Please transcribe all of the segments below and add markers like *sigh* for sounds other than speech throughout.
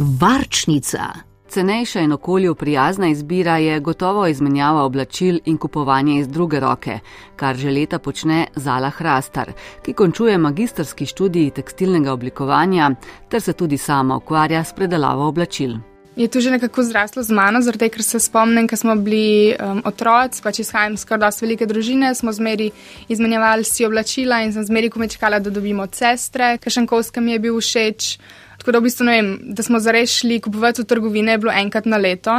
Varčnica. Cenejša in okolju prijazna izbira je gotovo izmenjava oblačil in kupovanje iz druge roke, kar že leta počne Zala Hrastar, ki končuje magistrski študij tekstilnega oblikovanja ter se tudi sama ukvarja s predelavo oblačil je to že nekako zraslo z mano, zaradi tega, ker se spomnim, ko smo bili um, otroci, pač izhajam iz kar dosti velike družine, smo zmeri izmenjevali si oblačila in sem zmeri komečkala, da dobimo sestre, ker še enkovska mi je bil všeč. Tako da v bistvu ne vem, da smo zares šli kupovati v trgovine, je bilo enkrat na leto.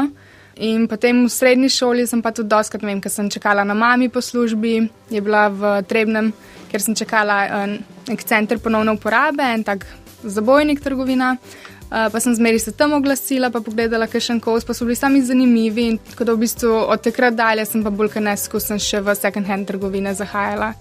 In potem v srednji šoli sem pa tudi doskrat, vem, ker sem čakala na mami po službi, je bila v Trebnem, ker sem čakala um, nek center ponovne uporabe, en tak zabojnik trgovina. Uh, pa sem zmeri se tam oglasila, pa pogledala, kaj še enkoli, pa so bili sami zanimivi. Tako da v bistvu od takrat dalje sem pa bolj kaneskusen še v second-hand trgovine zahajala.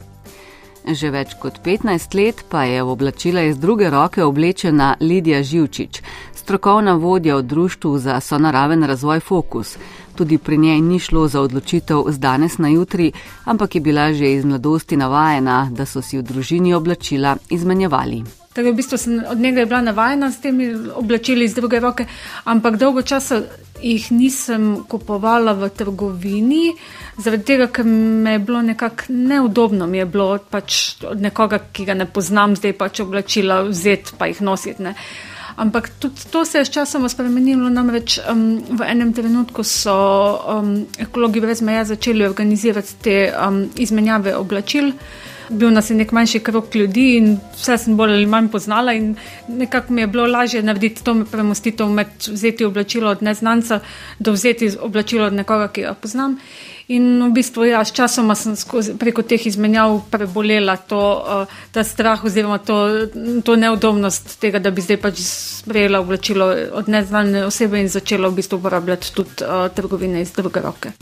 Že več kot 15 let pa je v oblačila iz druge roke oblečena Lidija Živčič, strokovna vodja v Društvu za sonaraven razvoj Fokus. Tudi pri njej ni šlo za odločitev z danes na jutri, ampak je bila že iz mladosti navajena, da so si v družini oblačila izmenjevali. Tako v bistvu od njega bila navajena s temi oblačili iz druge roke, ampak dolgo časa jih nisem kupovala v trgovini, zaradi tega, ker me je bilo nekako neudobno, mi je bilo pač od nekoga, ki ga ne poznam, zdaj pač oblačila vzeti pa jih nositi. Ne. Ampak tudi to se je sčasoma spremenilo, namreč um, v enem trenutku so um, ekologi brez meja začeli organizirati te um, izmenjave oblačil bil nas je nek manjši krok ljudi in vse sem bolj ali manj poznala in nekako mi je bilo lažje narediti to premostitev med vzeti oblačilo od neznanca do vzeti oblačilo od nekoga, ki ga poznam. In v bistvu, ja, s časoma sem skozi, preko teh izmenjav prebolela to, uh, ta strah oziroma to, to neudobnost tega, da bi zdaj pač sprejela oblačilo od neznane osebe in začela v bistvu uporabljati tudi uh, trgovine iz druge roke.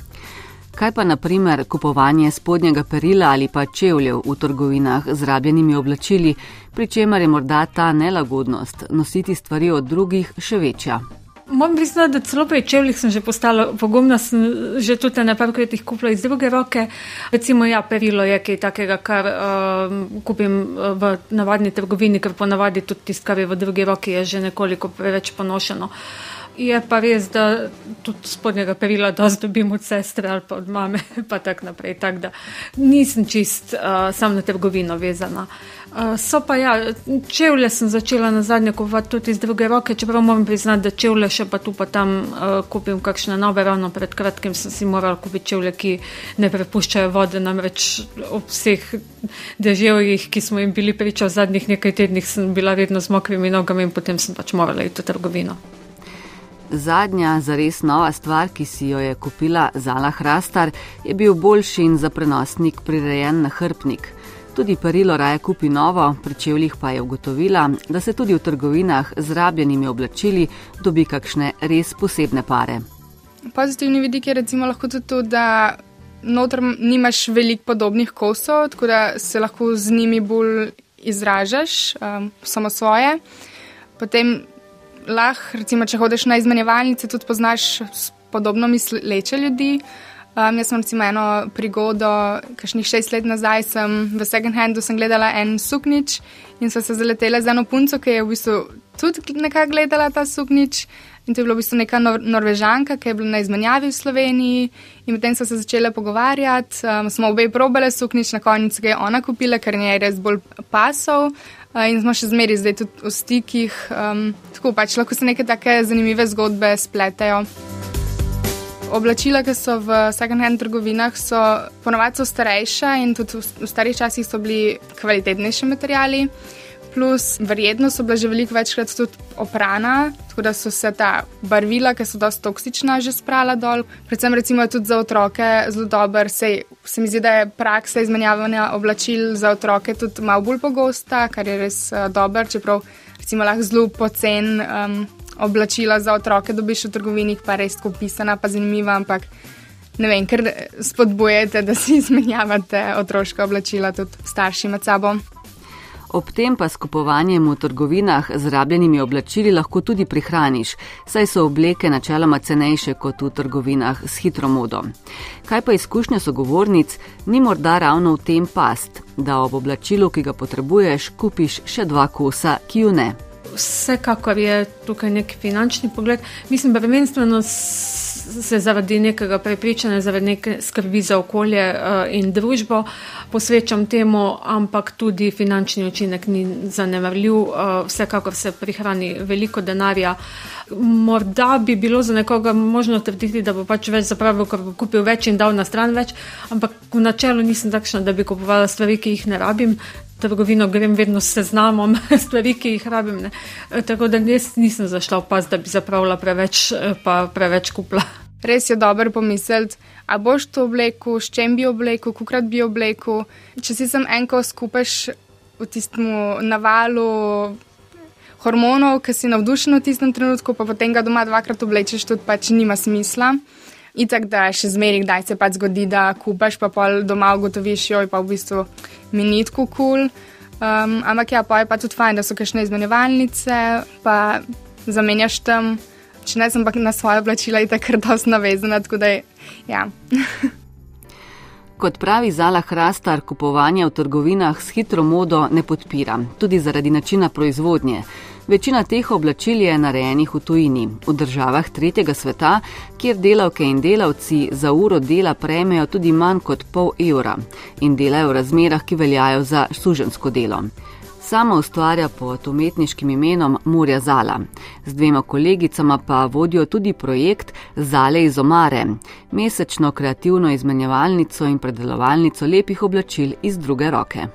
Kaj pa naprimer kupovanje spodnjega perila ali pa čevljev v trgovinah z rabljenimi oblačili, pri čemer je morda ta nelagodnost nositi stvari od drugih še večja? Moram priznati, da celo pri čevljih sem že postala pogumna, sem že tudi na parkrat jih kupila iz druge roke. Recimo, ja, perilo je kaj takega, kar uh, kupim v navadni trgovini, ker ponavadi tudi tisto, kar je v drugi roki, je že nekoliko preveč ponošeno. Uh, Je pa res, da tudi spodnjega perila dosti dobim od sestre ali pa od mame, *laughs* pa tako naprej. Tak, da nisem čist uh, sam na trgovino vezana. Uh, so pa ja, čevlje sem začela na zadnje kupovati tudi iz druge roke, čeprav moram priznati, da čevlje še pa tu pa tam uh, kupim kakšne nove, ravno pred kratkim sem si morala kupiti čevlje, ki ne prepuščajo vode, namreč ob vseh deževjih, ki smo jim bili priča v zadnjih nekaj tednih, sem bila vedno z mokrimi nogami in potem sem pač morala iti v trgovino. Zadnja, zares nova stvar, ki si jo je kupila Zala Hrastar, je bil boljši in za prenosnik prirejen nahrbnik. Tudi perilo raje kupi novo, pri čevljih pa je ugotovila, da se tudi v trgovinah z rabljenimi oblačili dobi kakšne res posebne pare. Pozitivni vidik je recimo lahko tudi to, da notr nimaš veliko podobnih kosov, tako da se lahko z njimi bolj izražaš, um, samo svoje. Potem lahko, recimo, če hodiš na izmenjevalnice, tudi poznaš podobno misleče ljudi. Um, jaz sem recimo eno prigodo, kašnih šest let nazaj, sem v second handu gledala en suknič in so se zaletele za eno punco, ki je v bistvu tudi nekaj gledala ta suknič. In to je bila v bistvu neka nor norvežanka, ki je bila na izmenjavi v Sloveniji. In potem so se začele pogovarjati, um, smo obe probale suknič, na koncu ga je ona kupila, ker je res bolj pasov. In smo še zmeri zdaj tudi v stikih. Um, tako pač lahko se neke take zanimive zgodbe spletejo. Oblačila, ki so v second-hand trgovinah, so ponovadi starejša in tudi v starih časih so bili kvalitetnejši materiali. Plus, verjetno so bila že veliko večkrat tudi oprana, tako da so se ta barvila, ki so dosta toksična, že sprala dol. Predvsem recimo tudi za otroke zelo dober, se, se mi zdi, da je praksa izmenjavanja oblačil za otroke tudi malo bolj pogosta, kar je res uh, dober, čeprav recimo lahko zelo pocen um, oblačila za otroke dobiš v trgovini, pa res popisana, pa zanimiva, ampak ne vem, ker spodbujete, da *laughs* si izmenjavate otroška oblačila tudi starši med sabo. Ob tem pa s kupovanjem v trgovinah z rabljenimi oblačili lahko tudi prihraniš, saj so obleke načeloma cenejše kot v trgovinah s hitro modo. Kaj pa izkušnja sogovornic, ni morda ravno v tem past, da ob oblačilu, ki ga potrebuješ, kupiš še dva kosa, ki ju ne. Vsekakor je tukaj nek finančni pogled. Mislim, prvenstveno se zaradi nekega prepričanja, zaradi neke skrbi za okolje uh, in družbo posvečam temu, ampak tudi finančni učinek ni zanemarljiv. Uh, vsekakor se prihrani veliko denarja. Morda bi bilo za nekoga možno trditi, da bo pač več zapravil, ker bo kupil več in dal na stran več, ampak v načelu nisem takšna, da bi kupovala stvari, ki jih ne rabim. Trgovino grem vedno s seznamom *laughs* stvari, ki jih rabim. Ne. Tako da jaz nisem zašla v pas, da bi zapravila preveč, pa preveč kupla. Res je dobro pomisliti, a boš to oblekel, s čem bi oblekel, kukrat bi oblekel. Če si sem enko skupaj v tistem navalu hormonov, ki si navdušen v tistem trenutku, pa potem ga doma dvakrat oblečeš, tudi pač nima smisla. In tako da še zmeri, kdaj se pač zgodi, da kupaš, pa pol doma ugotoviš, joj pa v bistvu minitku kul. Cool. Um, ampak ja, pa je pa tudi fajn, da so kakšne izmenjevalnice, pa zamenjaš tam če ne, sem pa na svoje oblačila in takrat dosti navezana. Ja. *laughs* Kot pravi Zala Hrastar, kupovanje v trgovinah s hitro modo ne podpira, tudi zaradi načina proizvodnje. Večina teh oblačil je narejenih v tujini, v državah tretjega sveta, kjer delavke in delavci za uro dela prejmejo tudi manj kot pol evra in delajo v razmerah, ki veljajo za sužensko delo. Sama ustvarja pod umetniškim imenom Murja Zala. Z dvema kolegicama pa vodijo tudi projekt Zale iz Omare, mesečno kreativno izmenjevalnico in predelovalnico lepih oblačil iz druge roke.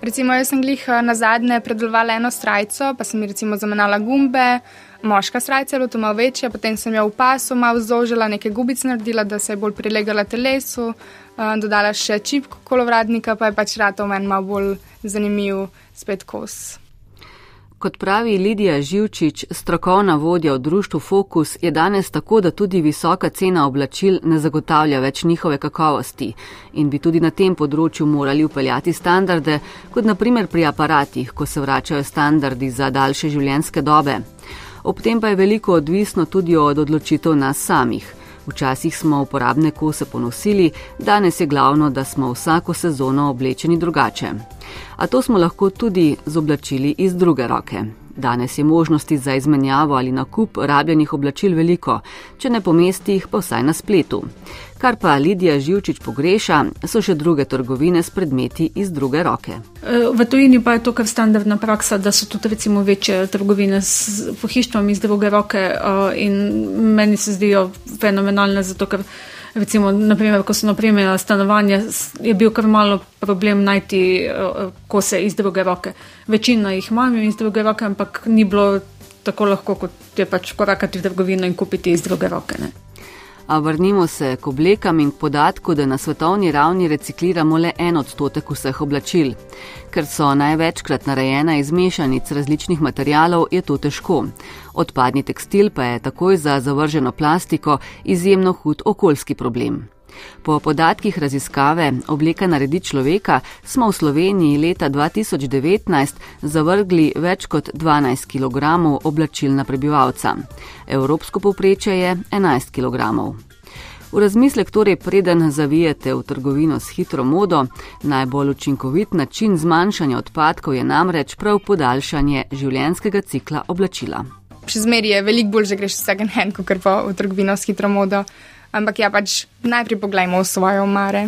Recimo, jaz sem glih eh, na zadnje predelovala eno strajco, pa sem ji recimo zamenjala gumbe, moška strajca je bila tu malo večja, potem sem jo v pasu malo zožila, nekaj gubic naredila, da se je bolj prilegala telesu, eh, dodala še čipko kolovradnika, pa je pač rado meni malo bolj zanimiv spet kos. Kot pravi Lidija Živčič, strokovna vodja v društvu Fokus, je danes tako, da tudi visoka cena oblačil ne zagotavlja več njihove kakovosti in bi tudi na tem področju morali upeljati standarde, kot naprimer pri aparatih, ko se vračajo standardi za daljše življenjske dobe. Ob tem pa je veliko odvisno tudi od odločitev nas samih. Včasih smo uporabne kose ponosili, danes je glavno, da smo vsako sezono oblečeni drugače. A to smo lahko tudi z oblačili iz druge roke. Danes je možnosti za izmenjavo ali nakup rabljenih oblačil veliko, če ne pomesti jih pa vsaj na spletu. Kar pa Lidija Živčič pogreša, so še druge trgovine s predmeti iz druge roke. E, v tujini pa je to kar standardna praksa, da so tudi recimo večje trgovine s pohištvom iz druge roke e, in meni se zdijo fenomenalne, zato ker recimo, naprimer, ko sem opremljala stanovanje, je bil kar malo problem najti uh, kose iz druge roke. Večina jih imam iz druge roke, ampak ni bilo tako lahko, kot je pač korakati v trgovino in kupiti iz druge roke. Ne. A vrnimo se k oblekam in k podatku, da na svetovni ravni recikliramo le en odstotek vseh oblačil. Ker so največkrat narejena iz mešanic različnih materijalov, je to težko. Odpadni tekstil pa je takoj za zavrženo plastiko izjemno hud okoljski problem. Po podatkih raziskave Obleka naredi človeka smo v Sloveniji leta 2019 zavrgli več kot 12 kg oblačil na prebivalca. Evropsko povprečje je 11 kg. V razmislek torej preden zavijete v trgovino s hitro modo, najbolj učinkovit način zmanjšanja odpadkov je namreč prav podaljšanje življenjskega cikla oblačila. Še zmeraj je veliko bolj, že greš vsak en, kot pa v trgovino s hitro modo ampak ja, pač najprej pogledajmo v svoje omare.